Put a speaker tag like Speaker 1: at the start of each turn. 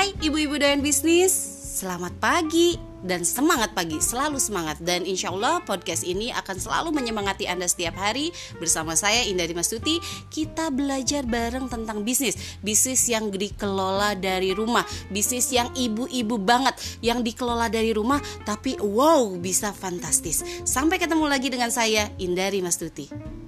Speaker 1: Hai ibu-ibu doyan bisnis, selamat pagi dan semangat pagi, selalu semangat. Dan insya Allah podcast ini akan selalu menyemangati Anda setiap hari. Bersama saya Indari Mastuti, kita belajar bareng tentang bisnis. Bisnis yang dikelola dari rumah, bisnis yang ibu-ibu banget Yang dikelola dari rumah tapi wow bisa fantastis. Sampai ketemu lagi dengan saya Indari Mastuti